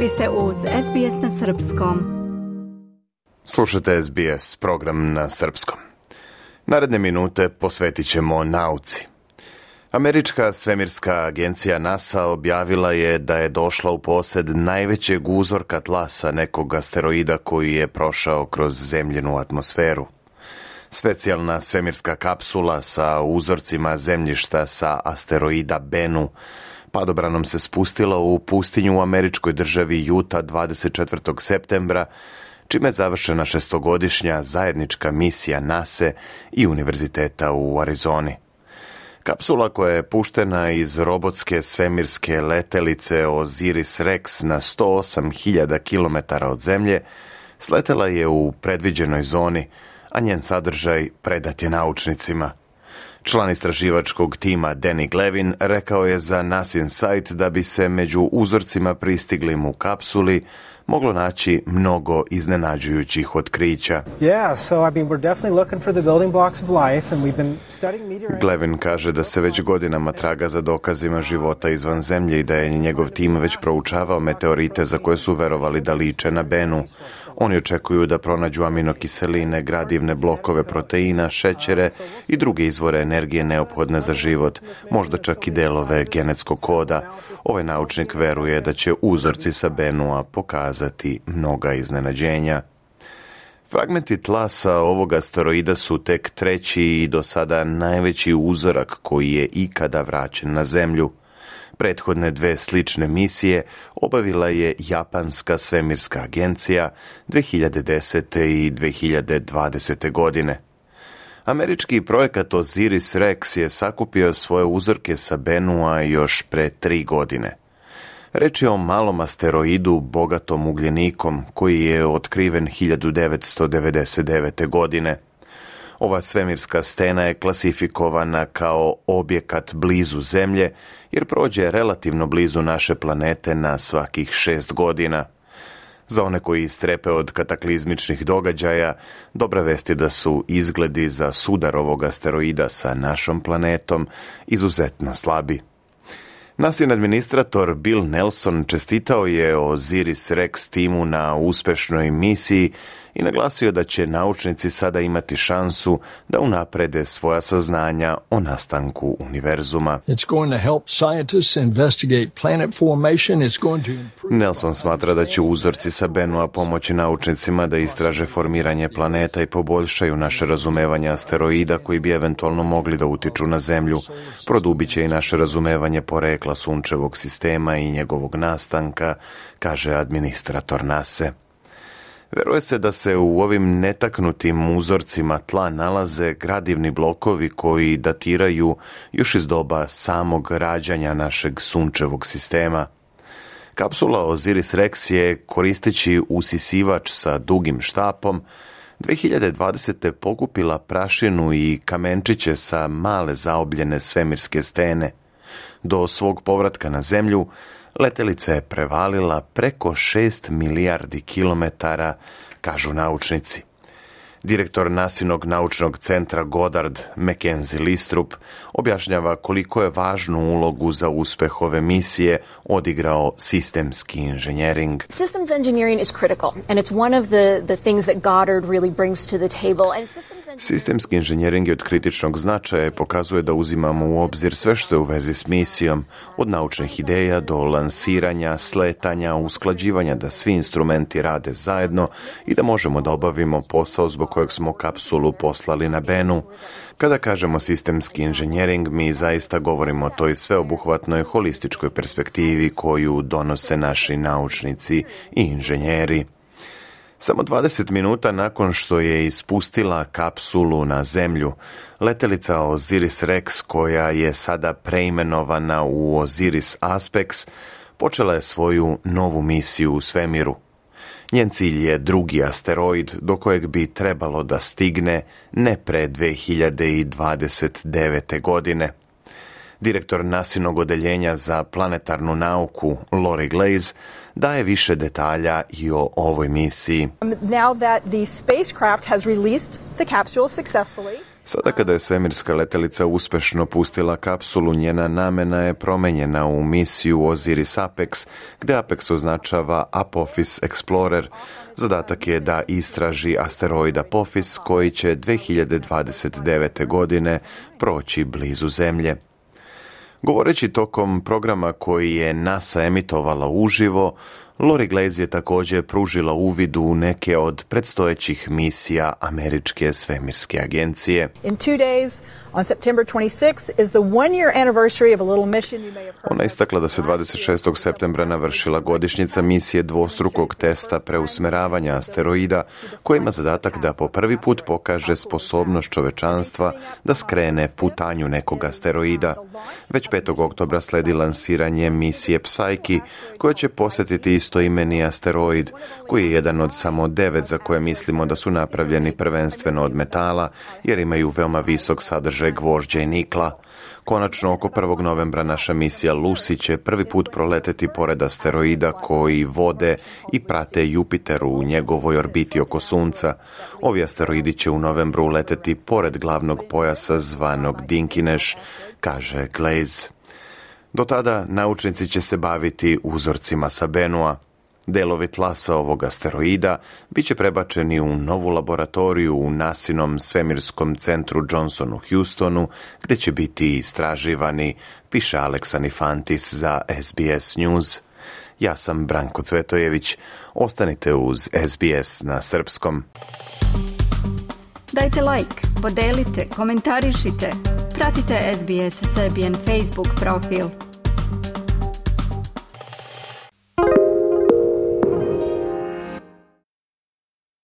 Vi ste uz SBS na Srpskom. Slušajte SBS, program na Srpskom. Naredne minute posvetit ćemo nauci. Američka svemirska agencija NASA objavila je da je došla u posjed najvećeg uzorka tlasa nekog asteroida koji je prošao kroz zemljenu atmosferu. Specijalna svemirska kapsula sa uzorcima zemljišta sa asteroida Bennu padobranom se spustila u pustinju u američkoj državi Juta 24. septembra, čime je završena šestogodišnja zajednička misija nase i univerziteta u Arizoni. Kapsula koja je puštena iz robotske svemirske letelice Osiris-Rex na 108.000 km od zemlje sletela je u predviđenoj zoni, a njen sadržaj predati je naučnicima – Član istraživačkog tima Danny Glevin rekao je za Nas Insight da bi se među uzorcima pristiglim u kapsuli moglo naći mnogo iznenađujućih otkrića. Glevin kaže da se već godinama traga za dokazima života izvan zemlje i da je njegov tim već proučavao meteorite za koje su verovali da liče na Benu. Oni očekuju da pronađu aminokiseline, gradivne blokove proteina, šećere i druge izvore energije neophodne za život, možda čak i delove genetskog koda. Ovaj naučnik veruje da će uzorci sa Benua pokazati mnoga iznenađenja. Fragmenti tlasa sa ovog asteroida su tek treći i do sada najveći uzorak koji je ikada vraćen na Zemlju – Prethodne dve slične misije obavila je Japanska svemirska agencija 2010. i 2020. godine. Američki projekat Osiris Rex je sakupio svoje uzorke sa Benua još pre tri godine. Reč je o malom asteroidu bogatom ugljenikom koji je otkriven 1999. godine. Ova svemirska stena je klasifikovana kao objekat blizu Zemlje jer prođe relativno blizu naše planete na svakih šest godina. Za one koji strepe od kataklizmičnih događaja, dobra vesti je da su izgledi za sudar ovog asteroida sa našom planetom izuzetno slabi. Nasin administrator Bill Nelson čestitao je Ziris Rex timu na uspešnoj misiji i naglasio da će naučnici sada imati šansu da unaprede svoja saznanja o nastanku univerzuma. Nelson smatra da će uzorci sa Benua pomoći naučnicima da istraže formiranje planeta i poboljšaju naše razumevanje asteroida koji bi eventualno mogli da utiču na Zemlju. Produbit će i naše razumevanje porekla sunčevog sistema i njegovog nastanka, kaže administrator NASA. Veruje se da se u ovim netaknutim uzorcima tla nalaze gradivni blokovi koji datiraju još iz doba samog rađanja našeg sunčevog sistema. Kapsula Osiris Rex je, koristeći usisivač sa dugim štapom, 2020. pokupila prašinu i kamenčiće sa male zaobljene svemirske stene. Do svog povratka na zemlju, Letelica je prevalila preko 6 milijardi kilometara, kažu naučnici. Direktor Nasinog naučnog centra Goddard, Mackenzie Listrup, objašnjava koliko je važnu ulogu za uspeh ove misije odigrao sistemski inženjering. Systems engineering Sistemski inženjering je od kritičnog značaja i pokazuje da uzimamo u obzir sve što je u vezi s misijom, od naučnih ideja do lansiranja, sletanja, usklađivanja da svi instrumenti rade zajedno i da možemo da obavimo posao zbog kojeg smo kapsulu poslali na Benu. Kada kažemo sistemski inženjering, mi zaista govorimo o toj sveobuhvatnoj holističkoj perspektivi koju donose naši naučnici i inženjeri. Samo 20 minuta nakon što je ispustila kapsulu na zemlju, letelica Osiris Rex, koja je sada preimenovana u Osiris Aspex, počela je svoju novu misiju u svemiru – Njen cilj je drugi asteroid do kojeg bi trebalo da stigne ne pre 2029. godine. Direktor nasinog odeljenja za planetarnu nauku Lori Glaze daje više detalja i o ovoj misiji. Um, now that the spacecraft has released the capsule successfully. Sada kada je svemirska letelica uspešno pustila kapsulu, njena namena je promenjena u misiju Osiris Apex, gde Apex označava Apophis Explorer. Zadatak je da istraži asteroida Apophis koji će 2029. godine proći blizu Zemlje. Govoreći tokom programa koji je NASA emitovala uživo, Lori Glaze je također pružila uvid u neke od predstojećih misija Američke svemirske agencije. Ona istakla da se 26. septembra navršila godišnjica misije dvostrukog testa preusmeravanja asteroida koji ima zadatak da po prvi put pokaže sposobnost čovečanstva da skrene putanju nekog asteroida. Već 5. oktobra sledi lansiranje misije Psyche koja će posjetiti istoimeni asteroid, koji je jedan od samo devet za koje mislimo da su napravljeni prvenstveno od metala, jer imaju veoma visok sadržaj gvožđa i nikla. Konačno, oko 1. novembra naša misija Lucy će prvi put proleteti pored asteroida koji vode i prate Jupiteru u njegovoj orbiti oko Sunca. Ovi asteroidi će u novembru leteti pored glavnog pojasa zvanog Dinkineš, kaže Glaze. Do tada naučnici će se baviti uzorcima Sabenua. Delovi tlasa ovog asteroida bit će prebačeni u novu laboratoriju u Nasinom svemirskom centru Johnson u Houstonu, gdje će biti istraživani, piše Aleksan za SBS News. Ja sam Branko Cvetojević. Ostanite uz SBS na srpskom. Dajte like, podelite, komentarišite. Pratite SBS Serbian Facebook profil.